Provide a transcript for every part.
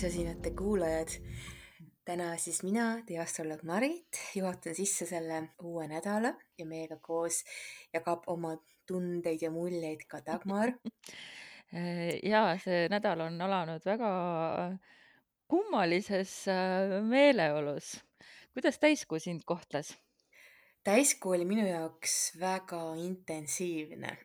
Zodiaagisosinate kuulajad. täna siis mina, teie astroloog Marit, juhatan sisse selle uue nädala ja meiega koos jagab oma tundeid ja muljeid ka Dagmar. ja see nädal on alanud väga kummalises äh, meeleolus. kuidas täiskuu sind kohtles? täiskuu oli minu jaoks väga intensiivne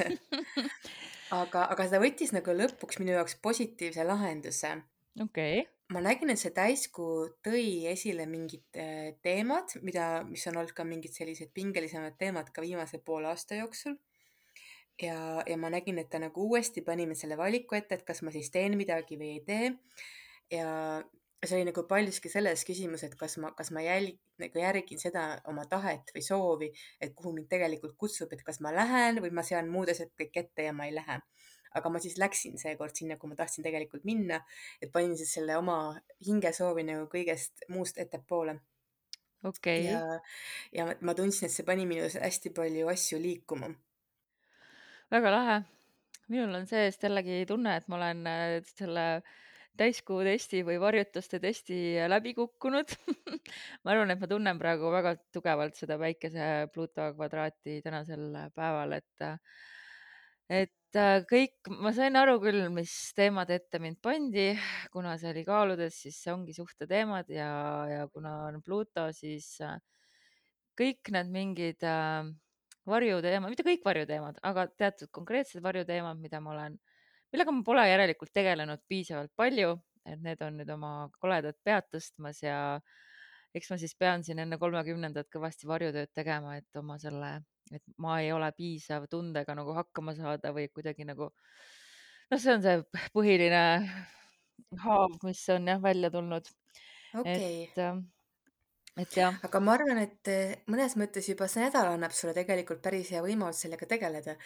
aga, aga ta võttis nagu lõpuks minu jaoks positiivse lahenduse. Okei okay. ma nägin, et see täiskuu tõi esile mingid äh, teemad, mida, mis on olnud ka mingid sellised pingelisemad teemad ka viimase poole aasta jooksul. ja, ja ma nägin, et ta nagu uuesti pani mind selle valiku ette, et kas ma siis teen midagi või ei tee. ja see oli nagu paljuski selles küsimus, et kas ma, kas ma jälg-, nagu järgin seda oma tahet või soovi, et kuhu mind tegelikult kutsub, et kas ma lähen või ma sean muud asjad kõik ette ja ma ei lähe. Aga ma siis läksin seekord sinna, kuhu ma tahtsin tegelikult minna, et panin siis selle oma hingesoovi nagu kõigest muust ettepoole. okei okay.. ja, ja ma tundsin, et see pani minus hästi palju asju liikuma. väga lahe. minul on see-eest jällegi tunne, et ma olen äh, selle täiskuu testi või varjutuste testi läbi kukkunud ma arvan, et ma tunnen praegu väga tugevalt seda päikese Pluto kvadraati tänasel päeval, et, et kõik, ma sain aru küll, mis teemad ette mind pandi, kuna see oli kaaludes, siis see ongi suhteteemad ja, ja kuna on Pluto, siis kõik need mingid varjuteemad, mitte kõik varjuteemad, aga teatud konkreetsed varjuteemad, mida ma olen millega ma pole järelikult tegelenud piisavalt palju, et need on nüüd oma koledat pead tõstmas ja eks ma siis pean siin enne kolmekümnendat kõvasti varjutööd tegema, et oma selle, et ma ei ole piisav tundega nagu hakkama saada või kuidagi nagu noh, see on see põhiline haav, mis on jah välja tulnud okay.. et ähm, et jah. aga ma arvan, et eh, mõnes mõttes juba see nädal annab sulle tegelikult päris hea võimalus sellega tegeleda.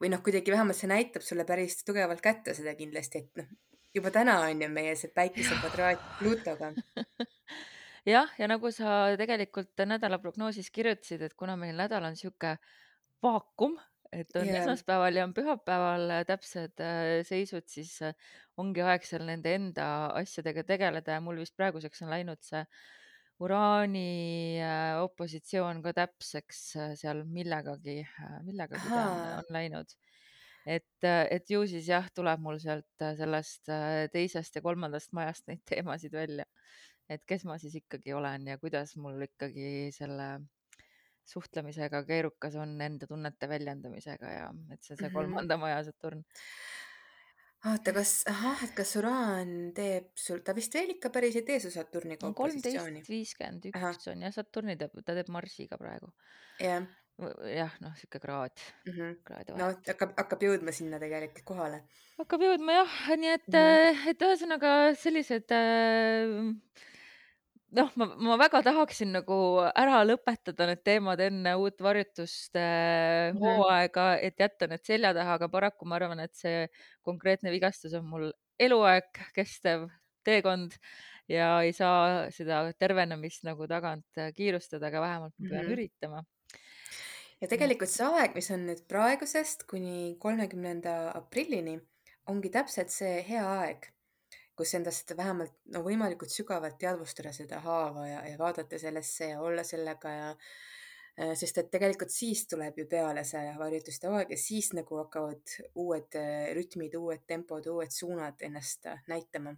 või noh, kuidagi vähemalt see näitab sulle päris tugevalt kätte seda kindlasti, et noh, juba täna on ju meie see päikese kvadraat Plutoga jah, ja nagu sa tegelikult nädala prognoosis kirjutasid, et kuna meil nädal on niisugune vaakum, et on yeah. esmaspäeval ja on pühapäeval täpsed äh, seisud, siis äh, ongi aeg seal nende enda asjadega tegeleda ja mul vist praeguseks on läinud see uraani äh, opositsioon ka täpseks äh, seal millegagi, äh, millegagi ta on, on läinud. et, et ju siis jah, tuleb mul sealt sellest teisest ja kolmandast majast neid teemasid välja. Et kes ma siis ikkagi olen ja kuidas mul ikkagi selle suhtlemisega keerukas on enda tunnete väljendamisega ja et see, see mhm. kolmanda maja Saturn oota, kas, ahah, et kas Uraan teeb sul, ta vist veel ikka päris ei tee su Saturniga opositsiooni? kolmteist viiskümmend üks on jah, Saturni teeb, ta teeb Marsiga praegu. jah. jah, noh, sihuke kraad mm. -hmm. no hakkab, hakkab jõudma sinna tegelikult kohale. hakkab jõudma jah, nii et mm, -hmm. et ühesõnaga sellised äh, noh, ma, ma väga tahaksin nagu ära lõpetada need teemad enne uut varjutuste mhm. hooaega, et jätta need selja taha, aga paraku ma arvan, et see konkreetne vigastus on mul eluaeg kestev teekond ja ei saa seda tervenemist nagu tagant kiirustada, aga vähemalt ma pean mm -hmm. üritama. ja tegelikult see aeg, mis on nüüd praegusest kuni kolmekümnenda aprillini, ongi täpselt see hea aeg kus endast vähemalt no võimalikult sügavalt teadvustada seda haava ja, ja vaadata sellesse ja olla sellega ja äh, sest et tegelikult siis tuleb ju peale see harjutuste aeg ja siis nagu hakkavad uued äh, rütmid, uued tempod, uued suunad ennast äh, näitama.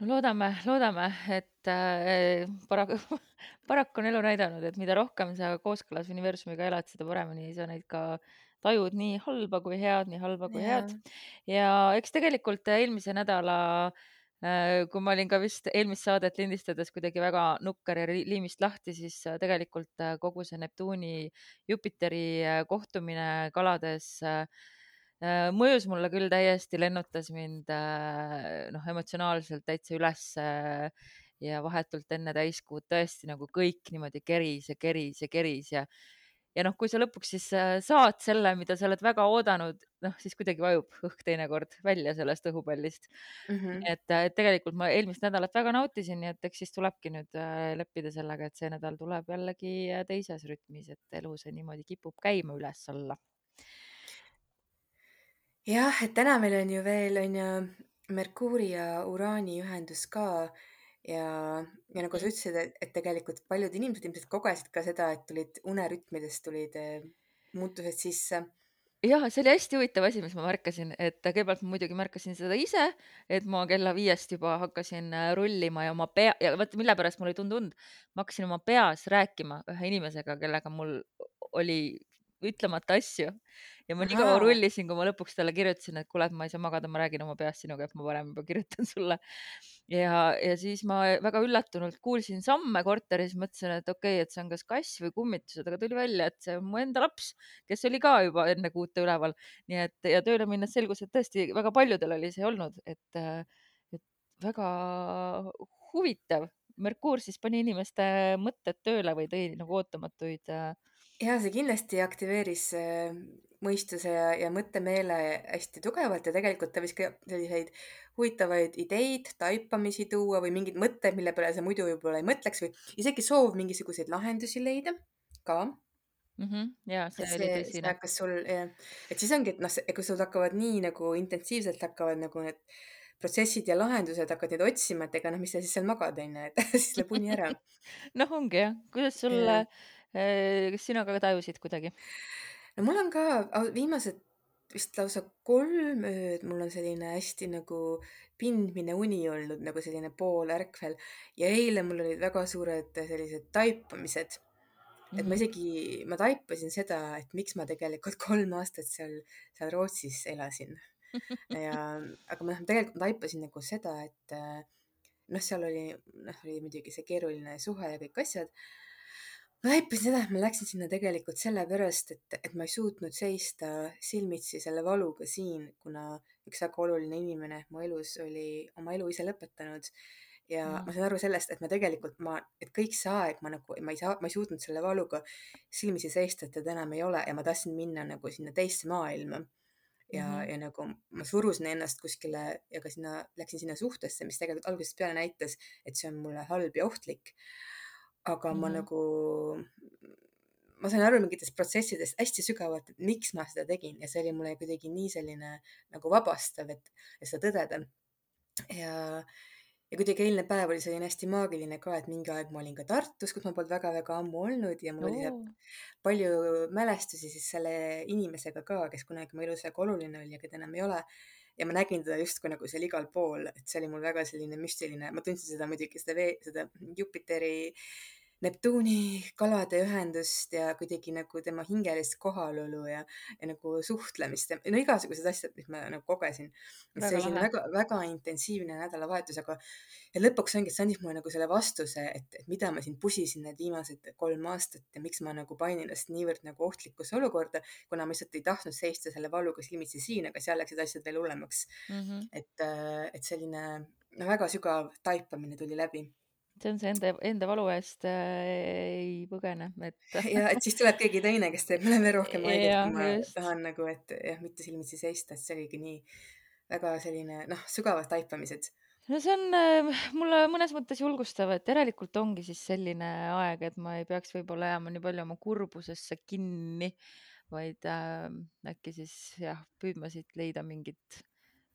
No loodame, loodame, et äh, paraku, paraku on elu näidanud, et mida rohkem sa kooskõlas universumiga elad, seda paremini sa neid ka tajud nii halba kui head, nii halba kui yeah. head. ja eks tegelikult eelmise nädala äh, kui ma olin ka vist eelmist saadet lindistades kuidagi väga nukker ja liimist lahti, siis äh, tegelikult äh, kogu see Neptuuni, Jupiteri kohtumine kalades mõjus mulle küll täiesti, lennutas mind noh, emotsionaalselt täitsa üles ja vahetult enne täiskuud tõesti nagu kõik niimoodi keris ja keris ja keris ja ja noh, kui sa lõpuks siis äh, saad selle, mida sa oled väga oodanud, noh siis kuidagi vajub õhk teinekord välja sellest õhupallist mm. -hmm. et, äh, et tegelikult ma eelmist nädalat väga nautisin, nii et eks siis tulebki nüüd äh, leppida sellega, et see nädal tuleb jällegi teises rütmis, et elu see niimoodi kipub käima üles-alla. jah, et täna meil on ju veel on ju Merkuuri ja Uraani ühendus ka ja ja nagu sa ütlesid, et tegelikult paljud inimesed ilmselt kogesid ka seda, et tulid unerütmides tulid, eee, muutused sisse. jah, see oli hästi huvitav asi, mis ma märkasin, et kõigepealt ma muidugi märkasin seda ise, et ma kella viiest juba hakkasin äh, rullima ja oma pea ja vaata, mille pärast mul ei tulnud und. ma hakkasin oma peas rääkima ühe inimesega, kellega mul oli ütlemata asju ja ma nii kaua rullisin, kui ma lõpuks talle kirjutasin, et kuule, et ma ei saa magada, ma räägin oma peas sinuga, et ma varem juba kirjutan sulle. ja, ja siis ma väga üllatunult kuulsin samme korteris, mõtlesin, et okei okay,, et see on kas kass või kummitused, aga tuli välja, et see on mu enda laps, kes oli ka juba enne kuute üleval. nii et ja tööle minnes selgus, et tõesti väga paljudel oli see olnud, et, et väga huvitav. Merkuur siis pani inimeste mõtted tööle või tõi nagu ootamatuid äh, jaa, see kindlasti aktiveeris, eee, mõistuse ja ja mõttemeele hästi tugevalt ja tegelikult ta võis ka selliseid huvitavaid ideid, taipamisi tuua või mingeid mõtteid, mille peale sa muidu võib-olla ei mõtleks või isegi soov mingisuguseid lahendusi leida ka. mm. -hmm. ja see oli see see tõsine. hakkas sul et siis ongi, et noh, kui sul hakkavad nii nagu intensiivselt hakkavad nagu need protsessid ja lahendused, hakkad neid otsima, et ega noh, mis sa siis seal magad, on ju, et siis lööb uni ära. noh, ongi jah. kuidas sul, jah. Äh, kas sina ka tajusid kuidagi? no mul on ka viimased vist lausa 3 ööd mul on selline hästi nagu pindmine uni olnud, nagu selline poolärkvel ja eile mul olid väga suured sellised taipamised. et ma Mhm. isegi, ma taipasin seda, et miks ma tegelikult 3 aastat seal seal Rootsis elasin. ja aga ma tegelikult ma taipasin nagu seda, et äh, noh, seal oli, noh, oli muidugi see keeruline suhe ja kõik asjad. Ma taipasin seda, et ma läksin sinna tegelikult sellepärast, et, et ma ei suutnud seista silmitsi selle valuga siin, kuna üks väga oluline inimene mu elus oli oma elu ise lõpetanud. ja Mm. ma saan aru sellest, et ma tegelikult, ma, et kõik see aeg ma nagu, ma ei saa, ma ei suutnud selle valuga silmitsi seista, et teda enam ei ole ja ma tahtsin minna nagu sinna teisse maailma ja, Mhm. ja nagu ma surusin ennast kuskile ja ka sinna, läksin sinna suhtesse, mis tegelikult algusest peale näitas, et see on mulle halb ja ohtlik. Aga ma Mhm. nagu, ma sain aru mingitest protsessidest hästi sügavalt, et miks ma seda tegin ja see oli mulle kuidagi nii selline nagu vabastav, et, et seda tõdeda. ja, ja kuidagi eilne päev oli selline hästi maagiline ka, et mingi aeg ma olin ka Tartus, kus ma polnud väga-väga ammu olnud ja mul oli seal oo, palju mälestusi siis selle inimesega ka, kes kunagi mu elus väga oluline oli ja keda enam ei ole. Ja ma nägin teda justkui nagu seal igal pool, et see oli mul väga selline müstiline, ma tundsin seda muidugi, seda vee, seda Jupiteri, Neptuuni kalade ühendust ja kuidagi nagu tema hingelist kohalolu ja, ja nagu suhtlemist ja no igasugused asjad, mis ma nagu kogesin. see oli väga, väga intensiivne nädalavahetus, aga ja lõpuks ongi, et see andis mulle nagu selle vastuse, et, et mida ma siin pusisin need viimased kolm aastat ja miks ma nagu panin ennast niivõrd nagu ohtlikusse olukorda, kuna ma lihtsalt ei tahtnud seista selle valuga silmitsi siin, aga seal läksid asjad veel hullemaks. Mhm. et, et selline no väga sügav taipamine tuli läbi see on see enda, enda valu eest äh, ei põgene, et ja et siis tuleb keegi teine, kes teeb veel rohkem haiget, kui ma just. tahan nagu, et jah, mitte silmitsi seista, et see oligi nii väga selline noh, sügavad taipamised. no see on äh, mulle mõnes mõttes julgustav, et järelikult ongi siis selline aeg, et ma ei peaks võib-olla jääma nii palju oma kurbusesse kinni, vaid äh, äkki siis jah, püüdma siit leida mingit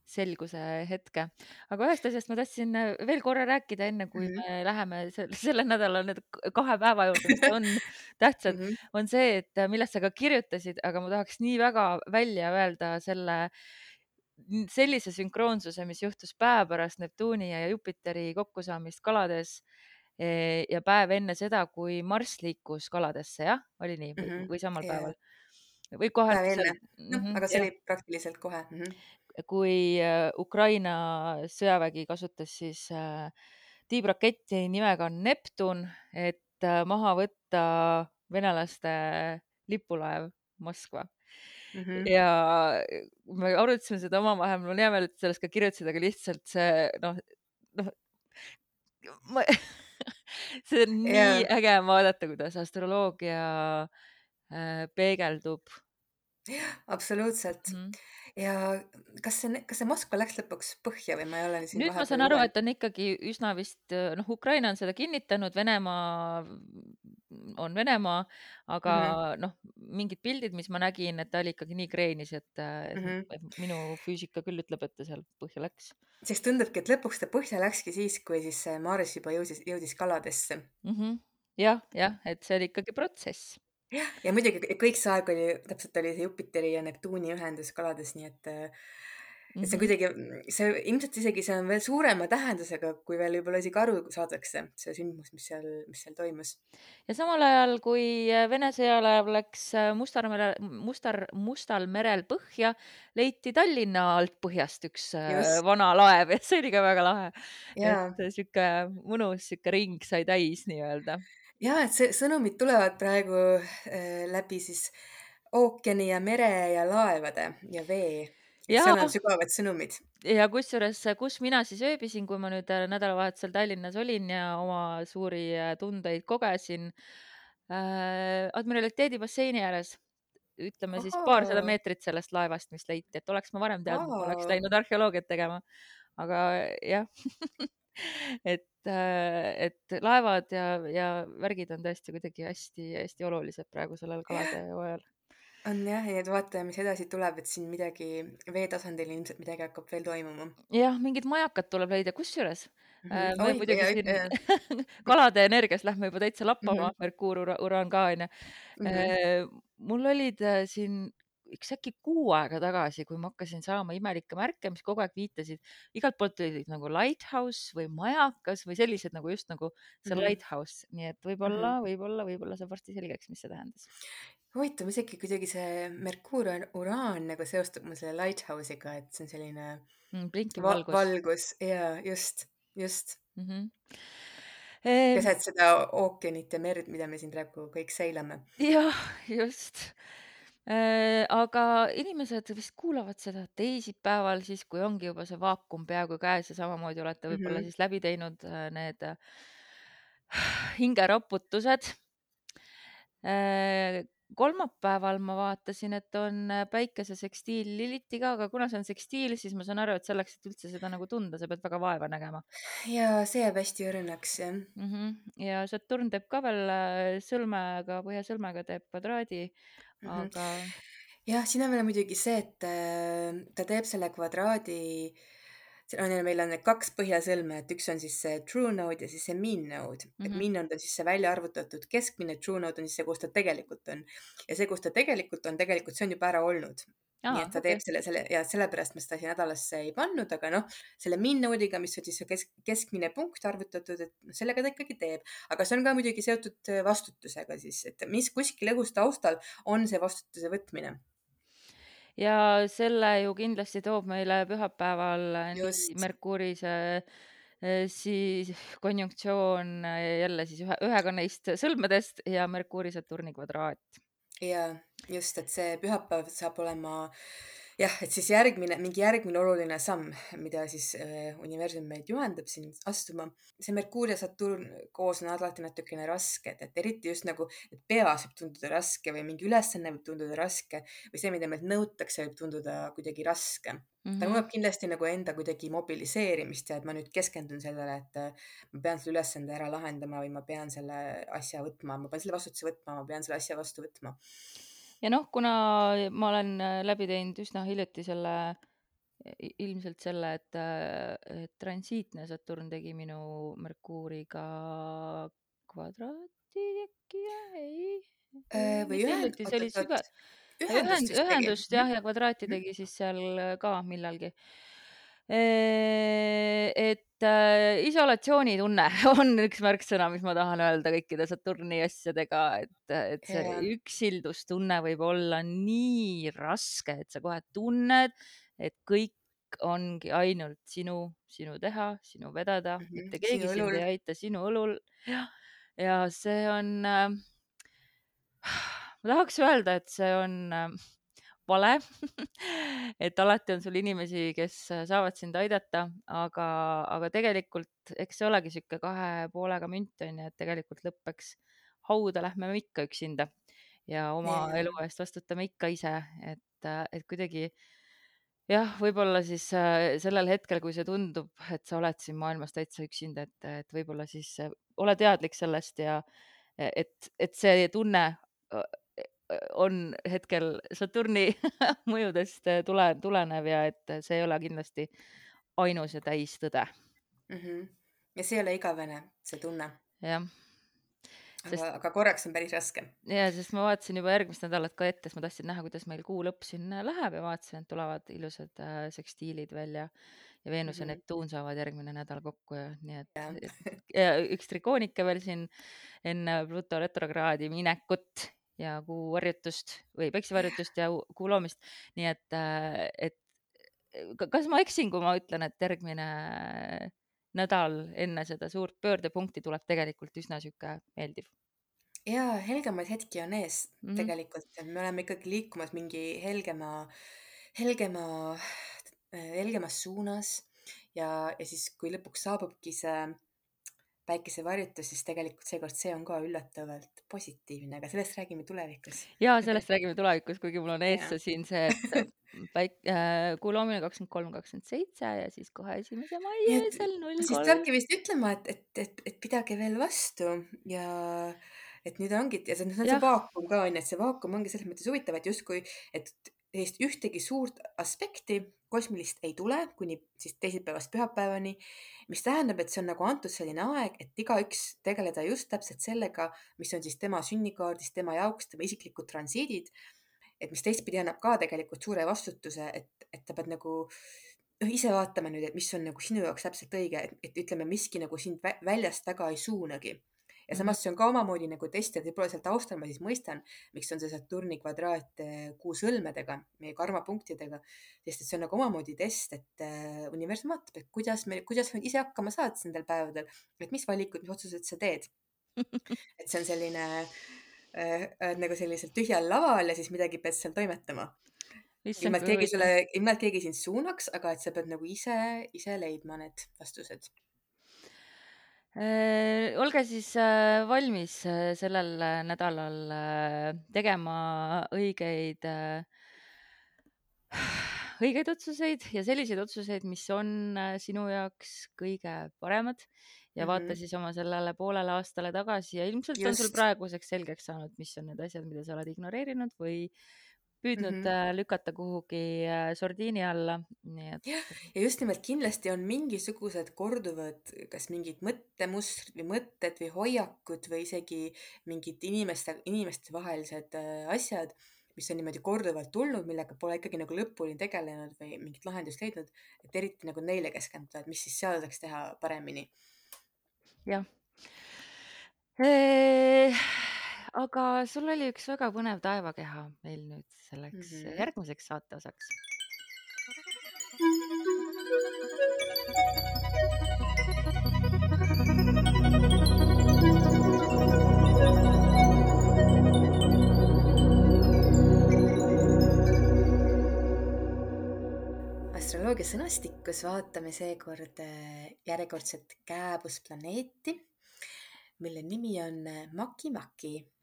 selguse hetke. aga ühest asjast ma tahtsin äh, veel korra rääkida, enne kui Mhm. me läheme selle, selle nädala need kahe päeva juurde, mis on tähtsad, Mhm. on see, et äh, millest sa ka kirjutasid, aga ma tahaks nii väga välja öelda selle sellise sünkroonsuse, mis juhtus päev pärast Neptuuni ja Jupiteri kokkusaamist kalades eh, ja päev enne seda, kui Marss liikus kaladesse, jah, oli nii või, Mhm. või samal ja päeval või kohe päev enne, noh, mm? -hmm, aga see jah oli praktiliselt kohe mm. -hmm. Kui äh, Ukraina sõjavägi kasutas siis äh, tiibraketti nimega Neptun, et äh, maha võtta venelaste lipulaev Moskva. Mm -hmm. ja me arutasime seda omavahel, mul on hea meel, et sellest ka kirjutasid, aga lihtsalt see noh, noh, ma see on nii ja äge vaadata, kuidas astroloogia peegeldub absoluutselt mm. Ja kas see kas see Moskva läks lõpuks põhja või ma ei ole siin nüüd ma saan aru, et on ikkagi üsna vist noh, Ukraina on seda kinnitanud, Venemaa on Venemaa, aga Mhm, noh, mingid pildid, mis ma nägin, et ta oli ikkagi nii kreenis, et, mhm. et minu füüsika küll ütleb, et ta seal põhja läks siis tundubki, et lõpuks ta põhja läkski siis, kui siis Maris juba jõudis jõudis kaladesse. mm. -hmm. jah, jah, et see oli ikkagi protsess. Jah, ja muidugi kõik see aeg oli täpselt oli see Jupiteri ja Neptuuni ühendus kalades, nii et äh, Mm et see on -hmm. kuidagi see ilmselt isegi see on veel suurema tähendusega, kui veel võib-olla isegi aru saadakse, see sündmus, mis seal mis seal toimus. ja samal ajal, kui Vene sõjalaev läks Mustal merel, Mustar, Mustal merel põhja, leiti Tallinna alt põhjast üks äh, just, vana laev ja see oli ka väga lahe. et sihuke mõnus sihuke ring sai täis nii-öelda. Jaa, et see sõnumid tulevad praegu äh, läbi siis ookeani ja mere ja laevade ja vee. ja seal on sügavad sõnumid. ja kusjuures, kus mina siis ööbisin, kui ma nüüd äh, nädalavahetusel Tallinnas olin ja oma suuri äh, tundeid kogesin äh,, admiraliteedi basseini ääres, ütleme siis paarsada meetrit sellest laevast, mis leiti, et oleks ma varem teadnud, oleks läinud arheoloogiat tegema. aga jah et, äh, et laevad ja, ja värgid on tõesti kuidagi hästi-hästi olulised praegu sellel kalade hooajal. on jah, ja et vaatame, mis edasi tuleb, et siin midagi veetasandil ilmselt midagi hakkab veel toimuma jah, mingid majakad tuleb leida, kusjuures mm. -hmm. me oi, muidugi ja ük- siin äh, kalade energias lähme juba täitsa mm lappama, -hmm, Merkuur, ura- uraan ka onju. mm -hmm. Äh, mul olid siin üks äkki kuu aega tagasi, kui ma hakkasin saama imelikke märke, mis kogu aeg viitasid, igalt poolt tulid nagu lighthouse või majakas või sellised nagu just nagu see Mm -hmm. lighthouse, nii et Mm -hmm. võib-olla, võib-olla, võib-olla saab varsti selgeks, mis see tähendas. huvitav isegi kuidagi see Merkuur ja uraan nagu seostub mul selle lighthouse'iga, et see on selline Mm, blinkiv va valgus valgus ja just, just mm. -hmm. Keset seda ookeanit ja merd, mida me siin praegu kõik seilame. jah, just Äh, aga inimesed vist kuulavad seda teisipäeval, siis kui ongi juba see vaakum peaaegu käes ja samamoodi olete mm. võib-olla -hmm. siis läbi teinud äh, need äh, hingeraputused. Äh, kolmapäeval ma vaatasin, et on äh, päikese sekstiil Lilitiga, aga kuna see on sekstiil, siis ma saan aru, et selleks, et üldse seda nagu tunda, sa pead väga vaeva nägema ja see jääb hästi õrnaks jah. -hmm. ja Saturn teeb ka veel äh, sõlmega, põhjasõlmega teeb kvadraadi, -hmm. aga jah, siin on veel muidugi see, et äh, ta teeb selle kvadraadi, siin on meil on need kaks põhjasõlme, et üks on siis see true node ja siis see mean node, mm et -hmm. mean node on siis see välja arvutatud keskmine, true node on siis see, kus ta tegelikult on. ja see, kus ta tegelikult on, tegelikult see on juba ära olnud. Nii aa, et ta okei teeb selle, selle ja sellepärast ma seda siia nädalasse ei pannud, aga noh, selle mean node'iga, mis on siis see kesk, keskmine punkt arvutatud, et noh, sellega ta ikkagi teeb. aga see on ka muidugi seotud äh, vastutusega siis, et mis kuskil õhus taustal on see vastutuse võtmine ja selle ju kindlasti toob meile pühapäeval äh, nii just Merkuuri see äh, siis konjunktsioon jälle siis ühe, ühega neist sõlmedest ja Merkuuri Saturni kvadraat. Ja just, et see pühapäev saab olema jah, et siis järgmine, mingi järgmine oluline samm, mida siis äh, universum meid juhendab siin astuma. see Merkuur ja Saturn koos on alati natukene rasked, et eriti just nagu, et peas võib tunduda raske või mingi ülesanne võib tunduda raske või see, mida meilt nõutakse, võib tunduda kuidagi raske mm. Mm ta -hmm. nõuab kindlasti nagu enda kuidagi mobiliseerimist ja et ma nüüd keskendun sellele, et äh, ma pean selle ülesande ära lahendama või ma pean selle asja võtma, ma pean selle vastutuse võtma, ma pean selle asja vastu võtma ja noh, kuna ma olen äh, läbi teinud üsna hiljuti selle, ilmselt selle, et, äh, et transiitne Saturn tegi minu Merkuuriga kvadraati äkki või ei? Äh, või ühend- see oli süga-, oot-oot-oot, ühendust ühendust jah, ja kvadraati Mhm. tegi siis seal ka millalgi. et äh, isolatsioonitunne on üks märksõna, mis ma tahan öelda kõikide Saturni asjadega, et, et see Jaa. üksildustunne võib olla nii raske, et sa kohe tunned, et kõik ongi ainult sinu, sinu teha, sinu vedada, Mhm. mitte Sinu keegi sind ei aita sinu õlul. ja see on äh, ma tahaks öelda, et see on äh, vale et alati on sul inimesi, kes saavad sind aidata, aga, aga tegelikult eks see olegi sihuke kahe poolega münt on ju, et tegelikult lõppeks hauda lähme me ikka üksinda ja oma Jaa. elu eest vastutame ikka ise, et, et kuidagi Jah, võib-olla siis, äh, sellel hetkel, kui see tundub, et sa oled siin maailmas täitsa üksinda, et et võib-olla siis äh, ole teadlik sellest ja et et see tunne on hetkel Saturni mõjudest äh, tule tulenev ja et see ei ole kindlasti ainus ja täistõde. Mhm. ja see ei ole igavene, see tunne, jah, aga sest aga korraks on päris raske. jaa, sest ma vaatasin juba järgmist nädalat ka ette, sest ma tahtsin näha, kuidas meil kuu lõpp siin äh, läheb ja vaatasin, et tulevad ilusad äh, sekstiilid veel ja ja Veenus ja Mhm. Neptuun saavad järgmine nädal kokku ja nii et, et ja üks trikoonike veel siin enne Pluto retrokraadi minekut ja kuu varjutust või päikesevarjutust ja kuu loomist. nii et, äh, et ka- kas ma eksin, kui ma ütlen, et järgmine nädal enne seda suurt pöördepunkti tuleb tegelikult üsna sihuke meeldiv jaa, helgemaid hetki on ees mm? -hmm. tegelikult, et me oleme ikkagi liikumas mingi helgema, helgema, helgemas suunas ja, ja siis, kui lõpuks saabubki see päikesevarjutus, siis tegelikult seekord see on ka üllatavalt positiivne, aga sellest räägime tulevikus. ja sellest räägime tulevikus, kuigi mul on ees siin see, et päik- äh,, kuu loomine kakskümmend kolm, kakskümmend seitse ja siis kohe esimese mai et öösel null siis kolm. peabki vist ütlema, et, et, et, et pidage veel vastu ja et nüüd ongi ja see, see on see vaakum ka onju, et see vaakum ongi selles mõttes huvitav, et justkui, et sellist ühtegi suurt aspekti kosmilist ei tule kuni siis teisipäevast pühapäevani, mis tähendab, et see on nagu antud selline aeg, et igaüks tegeleda just täpselt sellega, mis on siis tema sünnikaardis, tema jaoks, tema isiklikud transiidid. et mis teistpidi annab ka tegelikult suure vastutuse, et, et sa pead nagu noh, ise vaatama nüüd, et mis on nagu sinu jaoks täpselt õige, et, ütleme, miski nagu sind vä- väljast väga ei suunagi. Ja samas see on ka omamoodi nagu test ja võib-olla seal taustal ma siis mõistan, miks on see Saturni kvadraat eh, kuu sõlmedega, meie karmapunktidega, sest et see on nagu omamoodi test, et äh, universum vaatab, et kuidas me, kuidas sa ise hakkama saad nendel päevadel, et mis valikud, mis otsused sa teed. et see on selline äh, äh, nagu sellisel tühjal laval ja siis midagi pead seal toimetama et kui keegi sulle, ilma, et keegi sind suunaks, aga et sa pead nagu ise, ise leidma need vastused. Äh, olge siis äh, valmis äh, sellel äh, nädalal äh, tegema õigeid äh, õigeid otsuseid ja selliseid otsuseid, mis on äh, sinu jaoks kõige paremad ja mm. vaata -hmm. siis oma sellele poolele aastale tagasi ja ilmselt on sul just praeguseks selgeks saanud, mis on need asjad, mida sa oled ignoreerinud või püüdnud mm. -hmm. lükata kuhugi äh, sordiini alla, nii et ja just nimelt kindlasti on mingisugused korduvad, kas mingid mõttemustrid või mõtted või hoiakud või isegi mingid inimeste, inimeste vahelised äh, asjad, mis on niimoodi korduvalt tulnud, millega pole ikkagi nagu lõpuni tegelenud või mingit lahendust leidnud, et eriti nagu neile keskenduda, et mis siis seal saaks teha paremini. jah. Aga sul oli üks väga põnev taevakeha meil nüüd selleks mm -hmm. järgmiseks saateosaks. astroloogia sõnastikus vaatame seekord äh, järjekordset kääbusplaneeti, mille nimi on Maki-Maki.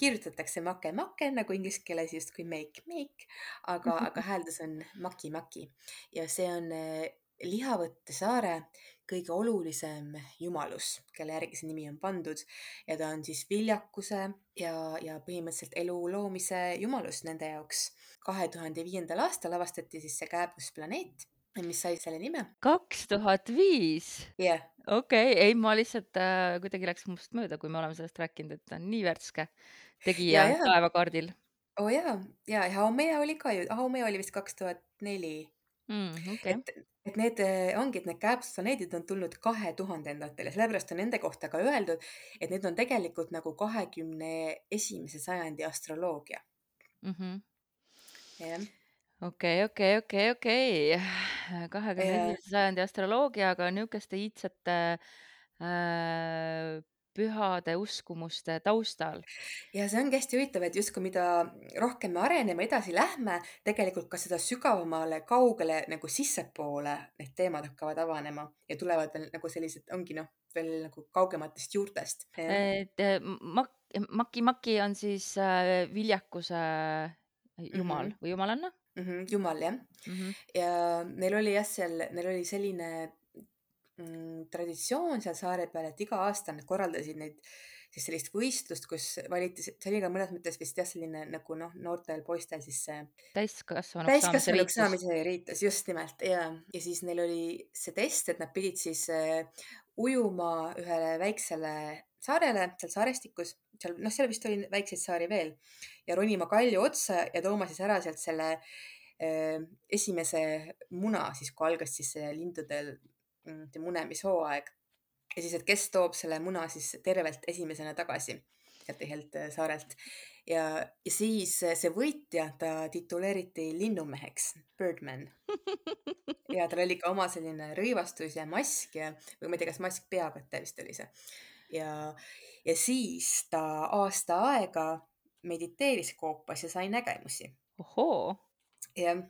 Kirjutatakse make-make nagu inglise keeles justkui make-make, aga, aga hääldus on Maki-Maki ja see on äh, Lihavõtte saare kõige olulisem jumalus, kelle järgi see nimi on pandud ja ta on siis viljakuse ja, ja põhimõtteliselt elu loomise jumalus nende jaoks. kahe tuhande viiendal aastal avastati siis see kääbusplaneet, mis sai selle nime. kaks tuhat viis? jah. okei, ei, ma lihtsalt äh, kuidagi läks must mööda, kui me oleme sellest rääkinud, et ta on nii värske tegija ja, ja, taevakaardil oo jaa, ja, ja Haumea oli ka ju, Haumea oli vist kaks tuhat neli. mm,. et, et need äh, ongi, et need kääbusplaneedid on tulnud kahe tuhandendatel ja sellepärast on nende kohta ka öeldud, et need on tegelikult nagu kahekümne esimese sajandi astroloogia. Mhm. jah, okei, okei, okei, okei. kahekümne esimese sajandi astroloogia, aga niisuguste iidsete äh, pühade uskumuste taustal. ja see ongi hästi huvitav, et justkui mida rohkem me areneme, edasi lähme, tegelikult ka seda sügavamale, kaugele nagu sissepoole need teemad hakkavad avanema ja tulevad veel nagu sellised, ongi noh, veel nagu kaugematest juurtest. äh, mak-, Maki-Maki on siis äh, viljakuse jumal Mhm. või jumalanna? Mhm, Jumal, jah. Mhm. ja neil oli jah, seal, neil oli selline mm, traditsioon seal saare peal, et iga aasta nad korraldasid neid, siis sellist võistlust, kus valiti, see oli ka mõnes mõttes vist jah, selline nagu noh, noortel poistel siis see täiskasvanuks täiskasvanuks saamise riitus, just nimelt ja, ja siis neil oli see test, et nad pidid siis äh, ujuma ühele väiksele saarele seal saarestikus, seal noh, seal vist oli väikseid saari veel. Ja ronima kalju otsa ja tooma siis ära sealt selle äh, esimese muna siis, kui algas siis lindudel mm, munemishooaeg. ja siis, et kes toob selle muna siis tervelt esimesena tagasi sealt teiselt äh, saarelt ja, ja siis äh, see võitja, ta tituleeriti linnumeheks, Birdman. ja tal oli ka oma selline rõivastus ja mask ja, või ma ei tea, kas mask peakätte vist oli see. ja, ja siis ta aasta aega mediteeris koopas ja sai nägemusi. ohoo, jah,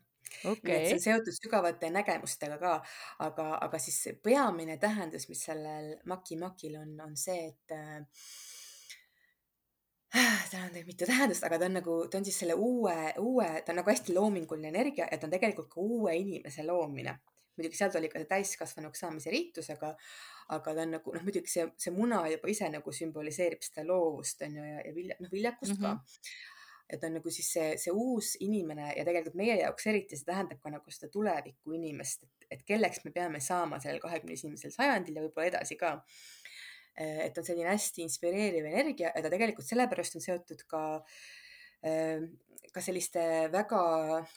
nii et see on seotud sügavate nägemustega ka, aga, aga siis peamine tähendus, mis sellel Maki-Makil on, on see, et äh, tal on mitu tähendust, aga ta on nagu, ta on siis selle uue, uue, ta on nagu hästi loominguline energia ja ta on tegelikult ka uue inimese loomine. muidugi sealt oli ka see täiskasvanuks saamise riitus, aga, aga ta on nagu noh, muidugi see, see muna juba ise nagu sümboliseerib seda loovust on ju ja, ja vilja, noh viljakust mm. ka -hmm. Et on nagu siis see, see uus inimene ja tegelikult meie jaoks eriti see tähendab ka nagu seda tuleviku inimest, et, et kelleks me peame saama sellel kahekümne esimesel sajandil ja võib-olla edasi ka. Äh, et on selline hästi inspireeriv energia ja ta tegelikult sellepärast on seotud ka, ähm, Ehm, ka selliste väga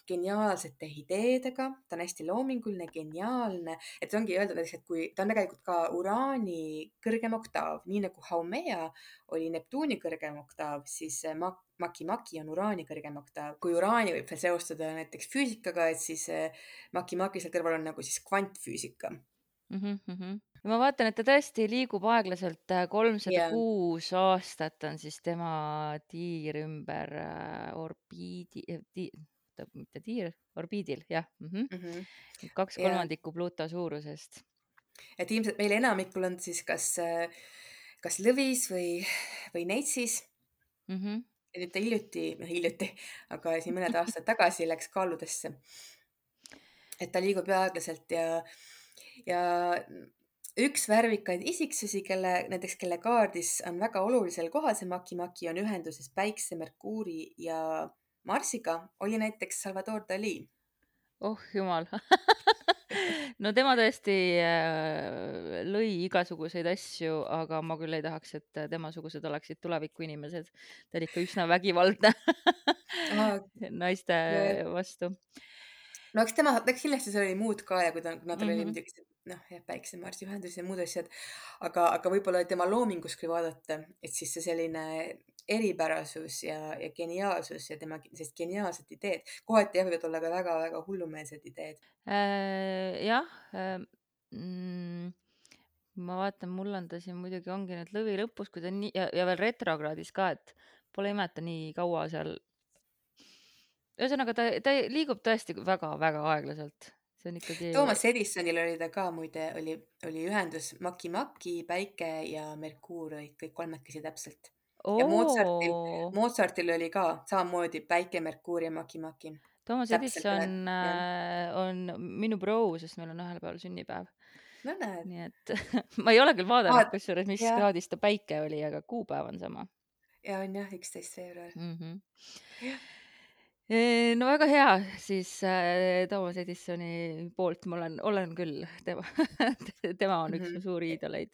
geniaalsete ideedega, ta on hästi loominguline, geniaalne, et ongi öeldud näiteks, et kui ta on tegelikult ka Uraani kõrgem oktaav, nii nagu Haumea oli Neptuuni kõrgem oktaav, siis eh, Mak-, Makimaki on Uraani kõrgem oktav. kui Uraani võib veel seostada näiteks füüsikaga, et siis eh, Makimaki seal kõrval on nagu siis kvantfüüsika mm. -hmm mhm. ma vaatan, et ta tõesti liigub aeglaselt, kolmsada ja kuus aastat on siis tema tiir ümber äh, orbiidi, ti-, oota, mitte tiir, orbiidil, jah mm. mm. -hmm. -hmm. kaks ja kolmandikku Pluto suurusest. et ilmselt meil enamikul on siis kas, kas lõvis või, või neitsis mm. -hmm. ja nüüd ta hiljuti, noh hiljuti, aga siin mõned aastad tagasi läks kaaludesse. et ta liigub aeglaselt ja, ja üks värvikaid isiksusi, kelle, näiteks kelle kaardis on väga olulisel kohal see Maki-Maki, on ühenduses Päikse, Merkuuri ja Marsiga, oli näiteks Salvador Dali. oh jumal no tema tõesti äh, lõi igasuguseid asju, aga ma küll ei tahaks, et temasugused oleksid tulevikuinimesed. ta oli ikka üsna vägivaldne naiste vastu. no eks tema, eks kindlasti seal oli muud ka ja kui ta, kuna tal mm -hmm. muidugi see noh, jah, Päikse-Marsi ühendus ja muud asjad, aga, aga võib-olla tema loomingust kui vaadata, et siis see selline eripärasus ja, ja geniaalsus ja tema sellised geniaalsed ideed, kohati jah, võivad olla ka väga-väga hullumeelsed ideed äh,. jah äh,, mm, ma vaatan, mul on ta siin muidugi ongi nüüd lõvi lõpus, kui ta nii ja, ja veel retrokraadis ka, et pole ime, et ta nii kaua seal. ühesõnaga ta, ta liigub tõesti väga-väga aeglaselt see on ikkagi. Toomas Edisonil oli ta ka muide, oli, oli ühendus Maki-Maki, Päike ja Merkuur olid kõik kolmekesi täpselt. ja Mozartil, Mozartil oli ka samamoodi Päike, Merkuur ja Maki-Maki. Toomas Edison äh, on minu bro, sest meil on ühel päeval sünnipäev. no näed. nii et ma ei ole küll vaadanud, kusjuures, mis kraadis ta päike oli, aga kuupäev on sama. ja on jah, üksteist veebruar mm. -hmm. No väga hea, siis äh, Toomas Edisoni poolt ma olen, olen küll tema tema on mm -hmm. üks mu suuri iidoleid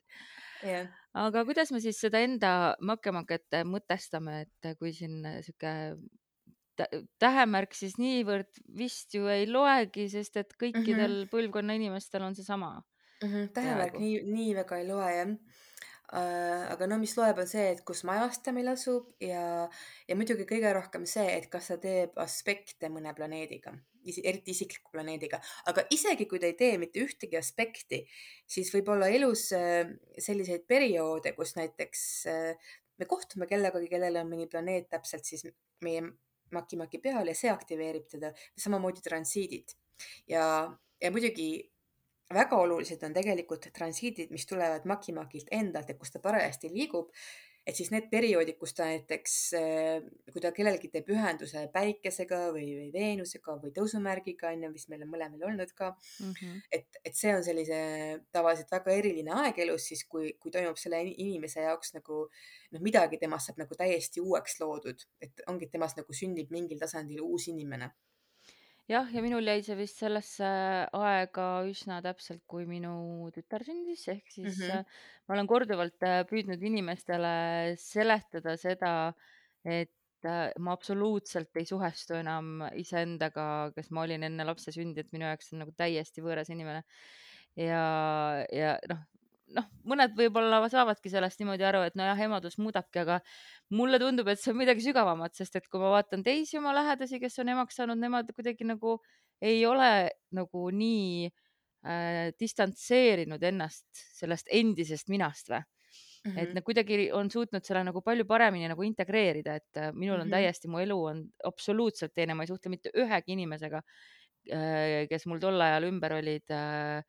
yeah.. aga kuidas me siis seda enda makemaket mõtestame, et kui siin sihuke tähemärk siis niivõrd vist ju ei loegi, sest et kõikidel mm -hmm. põlvkonna inimestel on seesama mm. -hmm. tähemärk nii, nii väga ei loe jah. Aga no mis loeb, on see, et kus majas ta meil asub ja, ja muidugi kõige rohkem see, et kas ta teeb aspekte mõne planeediga, eriti isikliku planeediga, aga isegi kui ta ei tee mitte ühtegi aspekti, siis võib olla elus äh, selliseid perioode, kus näiteks äh, me kohtume kellegagi, kellel on mõni planeet täpselt siis meie Maki-Maki peal ja see aktiveerib teda, samamoodi transiidid. ja, ja muidugi väga olulised on tegelikult transiidid, mis tulevad Maki-Makilt endalt ja kus ta parajasti liigub. et siis need perioodid, kus ta näiteks, kui ta kellelgi teeb ühenduse Päikesega või, või Veenusega või tõusumärgiga, on ju, mis meil on mõlemal olnud ka mm. -hmm. et, et see on sellise tavaliselt väga eriline aeg elus siis, kui, kui toimub selle inimese jaoks nagu noh, midagi temast saab nagu täiesti uueks loodud, et ongi, et temast nagu sünnib mingil tasandil uus inimene jah, ja minul jäi see vist sellesse aega üsna täpselt, kui minu tütar sündis, ehk siis -hmm. ma olen korduvalt äh, püüdnud inimestele seletada seda, et äh, ma absoluutselt ei suhestu enam iseendaga, kes ma olin enne lapse sündi, et minu jaoks on nagu täiesti võõras inimene. ja, ja noh, noh, mõned võib-olla saavadki sellest niimoodi aru, et nojah, emadus muudabki, aga mulle tundub, et see on midagi sügavamat, sest et kui ma vaatan teisi oma lähedasi, kes on emaks saanud, nemad kuidagi nagu ei ole nagu nii äh, distantseerinud ennast sellest endisest minast või Mm et -hmm. nad kuidagi on suutnud selle nagu palju paremini nagu integreerida, et äh, minul Mm on -hmm. täiesti, mu elu on absoluutselt teine, ma ei suhtle mitte ühegi inimesega, äh, kes mul tol ajal ümber olid äh,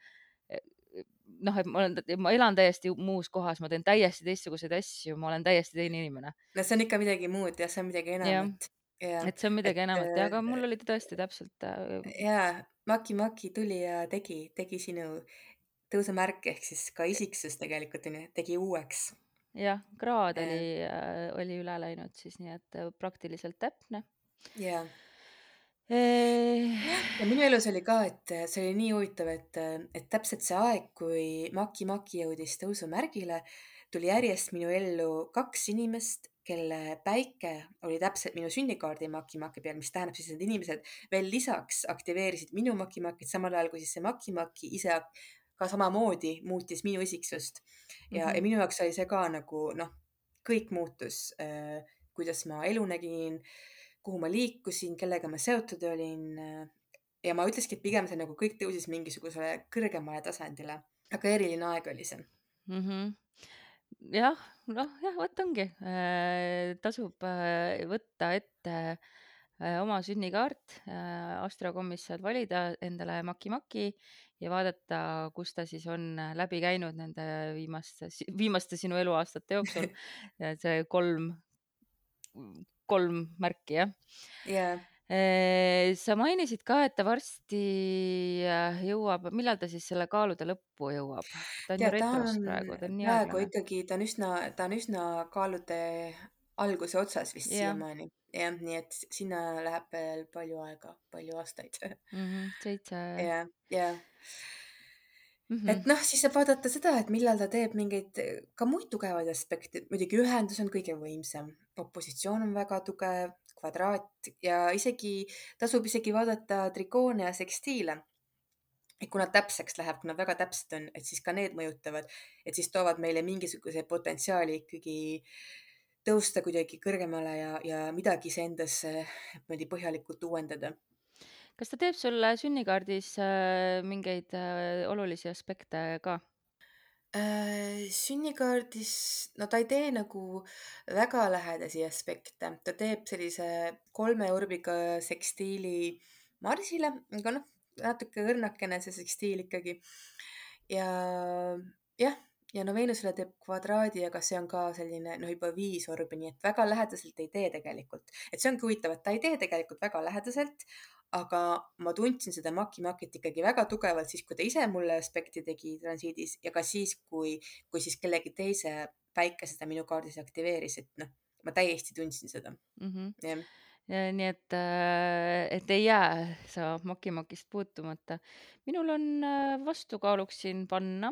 noh, et ma olen, ma elan täiesti muus kohas, ma teen täiesti teistsuguseid asju, ma olen täiesti teine inimene. no see on ikka midagi muud jah, see on midagi jah, enamat. et see on midagi et enamat ja, aga mul äh, oli tõesti täpselt äh, jaa, Maki Maki tuli ja tegi, tegi sinu tõusumärk ehk siis ka isiksus tegelikult onju, tegi uueks. jah, kraad Äh, oli äh,, oli üle läinud siis, nii et äh, praktiliselt täpne jaa. eh.... ja minu elus oli ka, et see oli nii huvitav, et, et täpselt see aeg, kui Maki Maki jõudis tõusumärgile, tuli järjest minu ellu kaks inimest, kelle päike oli täpselt minu sünnikaardi Maki Maki peal, mis tähendab siis, et need inimesed veel lisaks aktiveerisid minu Maki Makit samal ajal kui siis see Maki Maki ise ka samamoodi muutis minu isiksust. ja mm, -hmm. ja minu jaoks oli see ka nagu noh, kõik muutus äh,, kuidas ma elu nägin, kuhu ma liikusin, kellega ma seotud olin äh,. ja ma ütlekski, et pigem see nagu kõik tõusis mingisugusele kõrgemale tasandile, aga eriline aeg oli see mm. -hmm jah, noh jah, vot ongi äh,, tasub äh, võtta ette oma sünnikaart astrokommis saad valida endale maki-maki ja vaadata, kus ta siis on läbi käinud nende viimaste, viimaste sinu eluaastate jooksul see kolm, kolm märki jah yeah.. sa mainisid ka, et ta varsti jõuab, millal ta siis selle kaalude lõppu jõuab? ta on ju tead, ta retros on praegu, ta on nii praegu aeglane. ikkagi, ta on üsna, ta on üsna kaalude alguse otsas vist jah, siiamaani. jah, nii et sinna läheb veel palju aega, palju aastaid. Mhm, seitse. jah, jah. Mhm. et noh, siis saab vaadata seda, et millal ta teeb mingeid ka muid tugevaid aspekte, muidugi ühendus on kõige võimsam, opositsioon on väga tugev, kvadraat ja isegi tasub isegi vaadata trikoone ja sekstiile. et kui nad täpseks läheb, kui nad väga täpsed on, et siis ka need mõjutavad, et siis toovad meile mingisuguse potentsiaali ikkagi tõusta kuidagi kõrgemale ja, ja midagi iseendas niimoodi põhjalikult uuendada kas ta teeb sulle sünnikaardis äh, mingeid äh, olulisi aspekte ka? Äh, sünnikaardis, no ta ei tee nagu väga lähedasi aspekte, ta teeb sellise kolme urbiga sekstiili Marsile, aga noh, natuke õrnakene see sekstiil ikkagi. ja jah, ja no Veenusele teeb kvadraadi, aga see on ka selline noh, juba viis orbi, nii et väga lähedaselt ei tee tegelikult. et see ongi huvitav, et ta ei tee tegelikult väga lähedaselt, aga ma tundsin seda Maki Makit ikkagi väga tugevalt siis, kui ta ise mulle aspekti tegi transiidis ja ka siis, kui, kui siis kellegi teise päike seda minu kaardis aktiveeris, et noh, ma täiesti tundsin seda mm. -hmm. jah Ja, nii et, et ei jää sa Maki-Makist puutumata. minul on vastukaaluks siin panna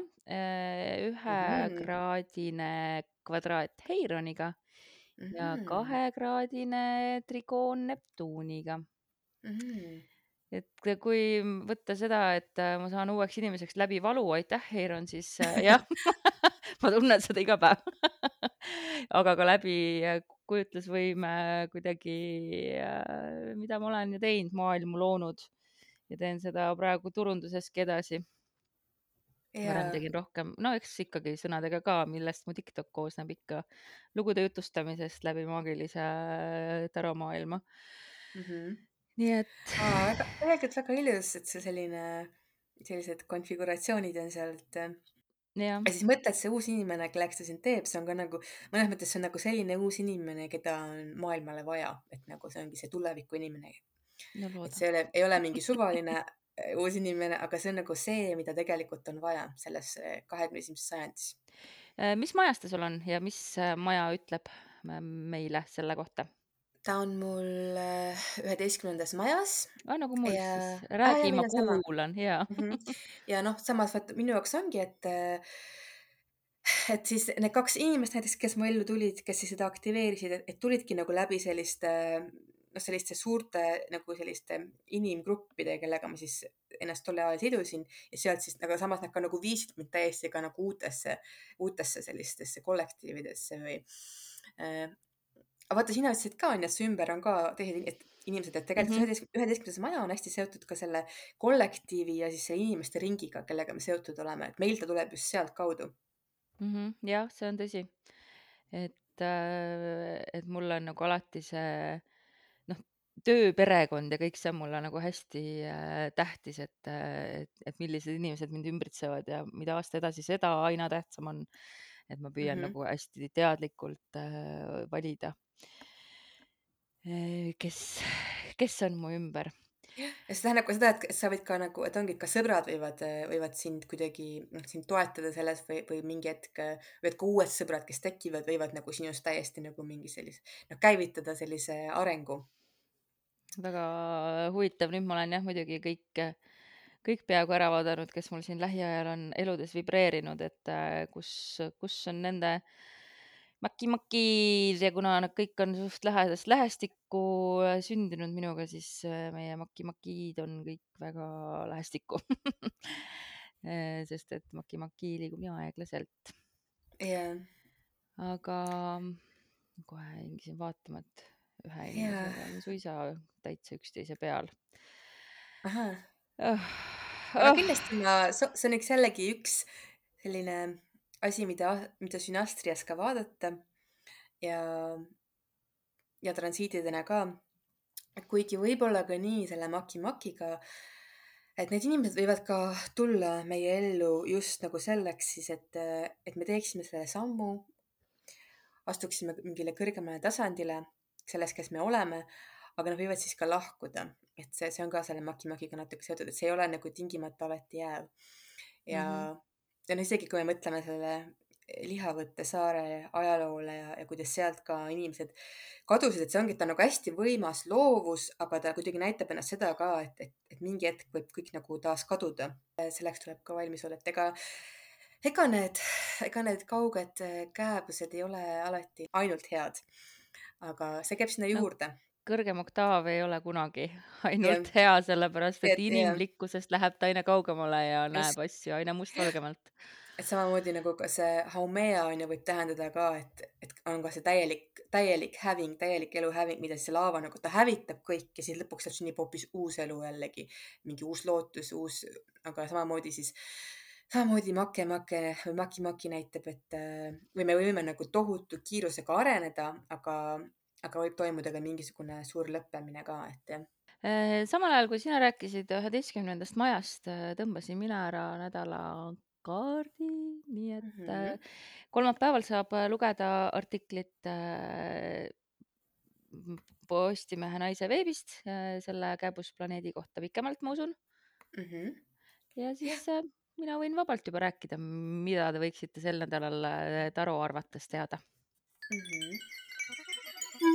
ühekraadine kvadraat Heironiga mm -hmm. ja kahekraadine trikoon Neptuuniga -hmm. et kui võtta seda, et ma saan uueks inimeseks läbi valu, aitäh, Heiron, siis jah ma tunnen seda iga päev aga ka läbi kujutlusvõime kuidagi, mida ma olen ju teinud, maailmu loonud ja teen seda praegu turunduseski edasi. varem tegin rohkem, no eks ikkagi sõnadega ka, millest mu TikTok koosneb ikka lugude jutustamisest läbi maagilise taromaailma mm. -hmm. Nii et. väga, tegelikult väga ilus, et see selline, sellised konfiguratsioonid on sealt jah, ja siis mõtle, et see uus inimene, kelleks ta sind teeb, see on ka nagu mõnes mõttes see on nagu selline uus inimene, keda on maailmale vaja, et nagu see ongi see tuleviku inimene. no et see ei ole, ei ole mingi suvaline äh, uus inimene, aga see on nagu see, mida tegelikult on vaja selles äh, kahekümne esimeses sajandis. Äh, mis majas ta sul on ja mis äh, maja ütleb meile selle kohta? Ta on mul äh, üheteistkümnendas majas aa, nagu mul ja siis, ah, räägi, ma kuulan, jaa. -hmm. ja noh, samas vaata minu jaoks ongi, et äh, et siis need kaks inimest näiteks, kes mu ellu tulid, kes siis seda aktiveerisid, et tulidki nagu läbi selliste noh, selliste suurte nagu selliste inimgruppide, kellega ma siis ennast tol ajal sidusin ja sealt siis, aga samas nad ka nagu viisid mind täiesti ka nagu uutesse, uutesse sellistesse kollektiividesse või äh, aga vaata, sina ütlesid ka onju, et su ümber on ka teised, inimesed, et tegelikult Mhm. üheteist, üheteistkümnes maja on hästi seotud ka selle kollektiivi ja siis selle inimeste ringiga, kellega me seotud oleme, et meil ta tuleb just sealtkaudu. Mhm. jah, see on tõsi. et äh, et mulle on nagu alati see noh, töö, perekond ja kõik see on mulle nagu hästi äh, tähtis, et äh, et et millised inimesed mind ümbritsevad ja mida aasta edasi, seda aina tähtsam on. et ma mm. püüan -hmm. nagu hästi teadlikult äh, valida, kes, kes on mu ümber. ja see tähendab ka seda, et sa võid ka nagu, et ongi, et ka sõbrad võivad, võivad sind kuidagi, noh, sind toetada selles või, või mingi hetk võivad ka uued sõbrad, kes tekivad, võivad nagu sinust täiesti nagu mingi sellise, noh, käivitada sellise arengu. väga huvitav, nüüd ma olen jah, muidugi kõik, kõik peaaegu ära vaadanud, kes mul siin lähiajal on eludes vibreerinud, et äh, kus, kus on nende maki-makid ja kuna nad kõik on suht lähedast lähestikku äh, sündinud minuga, siis äh, meie maki-makid on kõik väga lähestikku Äh, sest et maki-maki liigub nii aeglaselt. jah. aga kohe hingisin vaatama, et ühe inimesega on suisa täitsa üksteise peal. ahah, oh, aga oh. kindlasti ma, see on üks jällegi üks selline asi, mida, mida sünastrias ka vaadata ja, ja transiitidena ka. kuigi võib-olla ka nii selle maki-makiga, et need inimesed võivad ka tulla meie ellu just nagu selleks siis, et, et me teeksime selle sammu, astuksime mingile kõrgemale tasandile selles, kes me oleme, aga nad võivad siis ka lahkuda, et see, see on ka selle maki-makiga natuke seotud, et see ei ole nagu tingimata alati jääv. ja mm, -hmm. Ja no isegi, kui me mõtleme selle Lihavõtte saare ajaloole ja, ja kuidas sealt ka inimesed kadusid, et see ongi, et ta on nagu hästi võimas loovus, aga ta kuidagi näitab ennast seda ka, et, et, et mingi hetk võib kõik nagu taas kaduda. selleks tuleb ka valmis olla, et ega, ega need, ega need kauged kääbused ei ole alati ainult head. aga see käib sinna juurde no kõrgem oktaав ei ole kunagi ainult ja. hea, sellepärast et, et inimlikkusest läheb ta aina kaugemale ja näeb asju aina mustvalgemalt. et samamoodi nagu ka see haumea on ju, võib tähendada ka, et, et on ka see täielik, täielik häving, täielik elu häving, mida see laava nagu, ta hävitab kõik ja siis lõpuks sealt sünnib hoopis uus elu jällegi, mingi uus lootus, uus, aga samamoodi siis samamoodi make-make või maki-maki näitab, et või me võime nagu tohutu kiirusega areneda, aga, aga võib toimuda ka mingisugune suur lõppemine ka, et jah samal ajal, kui sina rääkisid üheteistkümnendast majast, tõmbasin mina ära nädala kaardi, nii et mm -hmm. kolmapäeval saab lugeda artiklit Postimehe Naise veebist selle kääbusplaneedi kohta pikemalt, ma usun mm. -hmm. ja siis ja. mina võin vabalt juba rääkida, mida te võiksite sel nädalal Taro arvates teada mm. -hmm. Mõtle,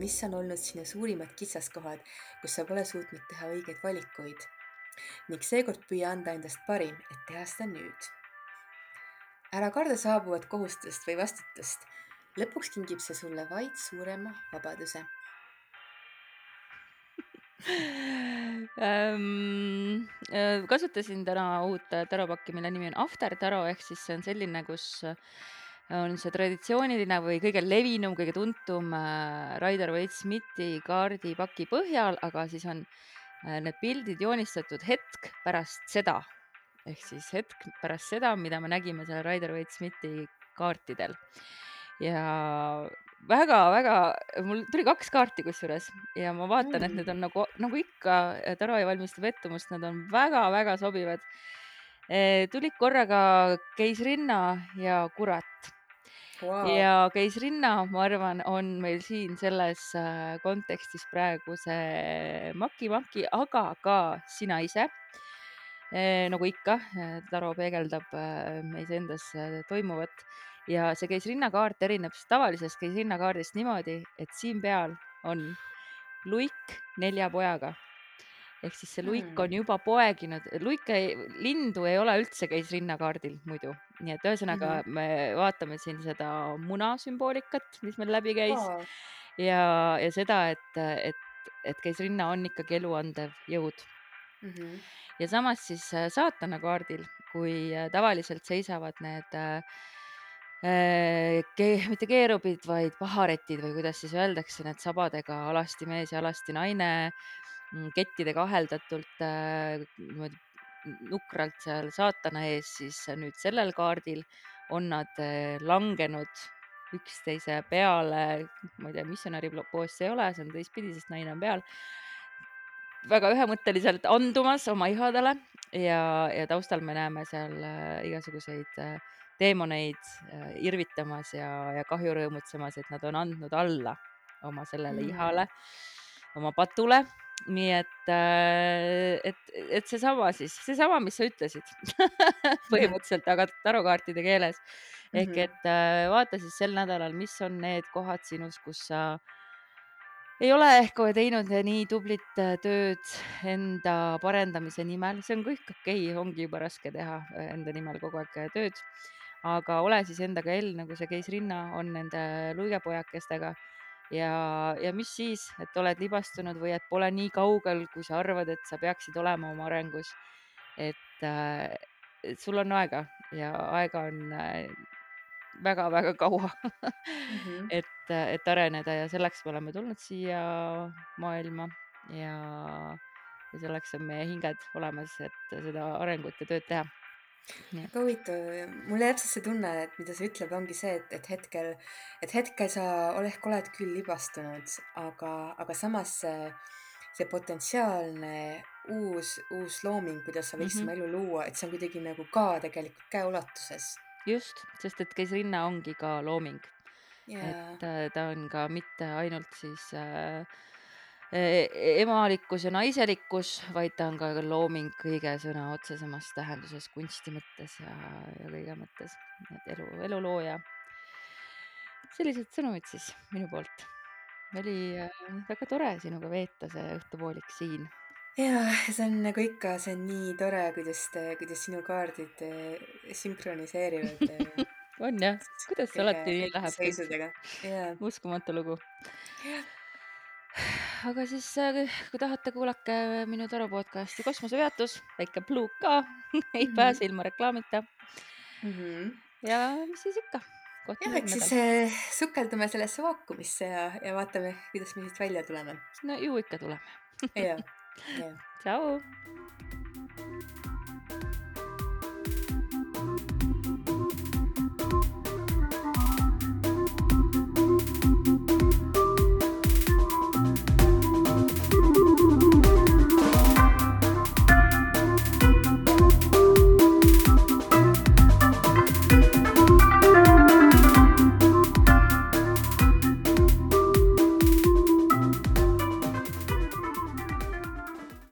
mis on olnud sinu suurimad kitsaskohad, kus sa pole suutnud teha õigeid valikuid ning seekord püüa anda endast parim, et teha seda nüüd. ära karda saabuvat kohustust või vastutust. Lõpuks kingib see sulle vaid suurema vabaduse ähm, kasutasin täna uut taropakki, mille nimi on After Taro ehk siis see on selline, kus on see traditsiooniline või kõige levinum, kõige tuntum äh, Rider-Waite-Smithi kaardipaki põhjal, aga siis on äh, need pildid joonistatud hetk pärast seda, ehk siis hetk pärast seda, mida me nägime seal Rider-Waite-Smithi kaartidel. Ja väga-väga, mul tuli kaks kaarti kusjuures ja ma vaatan, et need Mm. on nagu, nagu ikka, Taro ei valmista pettumust, nad on väga-väga sobivad. tulid korraga keisrinna ja kurat Vau. ja keisrinna, ma arvan, on meil siin selles äh, kontekstis praegu see maki-maki, aga ka sina ise. Nagu ikka, Taro peegeldab äh, meis endas toimuvat ja see keisrinnakaart erineb siis tavalisest keisrinnakaardist niimoodi, et siin peal on luik nelja pojaga. ehk siis see luik on Mm. juba poeginud, luik ei, lindu ei ole üldse keisrinnakaardil muidu, nii et ühesõnaga Mhm. me vaatame siin seda muna sümboolikat, mis meil läbi käis Aa. ja, ja seda, et, et, et keisrinna on ikkagi eluandev jõud Mhm. ja samas siis äh, saatana kaardil, kui äh, tavaliselt seisavad need äh, äh, ke- mitte keerubid, vaid paharetid või kuidas siis öeldakse, need sabadega alasti mees ja alasti naine, mm, kettidega aheldatult äh, nukralt seal saatana ees, siis nüüd sellel kaardil on nad langenud üksteise peale, ma ei tea, missionäri poos see ei ole, see on teistpidi, sest naine on peal väga ühemõtteliselt andumas oma ihadele ja, ja taustal me näeme seal äh, igasuguseid äh, teemoneid äh, irvitamas ja, ja kahju rõõmutsemas, et nad on andnud alla oma sellele Mm. ihale, oma patule. nii et, et, et seesama siis, seesama, mis sa ütlesid põhimõtteliselt, aga tarokaartide keeles. ehk Mhm. et äh, vaata siis sel nädalal, mis on need kohad sinus, kus sa ei ole ehk teinud nii tublit äh, tööd enda parendamise nimel, see on kõik okei okay,, ongi juba raske teha äh, enda nimel kogu aeg äh, tööd. aga ole siis endaga hell, nagu see keisrinna on nende luigepojakestega ja, ja mis siis, et oled libastunud või et pole nii kaugel, kui sa arvad, et sa peaksid olema oma arengus. et sul on aega ja aega on väga-väga kaua Mhm. et, et areneda ja selleks me oleme tulnud siia maailma ja, ja selleks on meie hinged olemas, et seda arengut ja tööd teha. väga huvitav, mulle täpselt see tunne, et mida sa ütled, ongi see, et, et hetkel, et hetkel sa ehk oled küll libastunud, aga, aga samas see, see potentsiaalne uus, uus looming, kuidas sa võiksid Mhm. oma elu luua, et see on kuidagi nagu ka tegelikult käeulatuses. Just, sest et keisrinna ongi ka looming, ja et äh, ta on ka mitte ainult siis äh, e- emalikkus ja naiselikkus, vaid ta on ka looming kõige sõna otsesemas tähenduses kunsti mõttes ja, ja kõige mõttes, et elu, elulooja. sellised sõnumid siis minu poolt. oli äh, väga tore sinuga veeta see õhtupoolik siin. Ja see on nagu ikka, see on nii tore, kuidas kuidas sinu kaardid eh, sünkroniseerivad eh, on jah, kuidas see alati nii läheb? uskumatu lugu. aga siis, äh, kui tahate, kuulake minu tore podcasti Kosmoseveatus, väike pluuk ka ei Mhm. pääse ilma reklaamita. Mhm. ja mis siis ikka, jah, eks siis eh, sukeldume sellesse vaakumisse ja, ja vaatame, kuidas me siit välja tuleme. no ju ikka tuleme. ja, ja. tšau.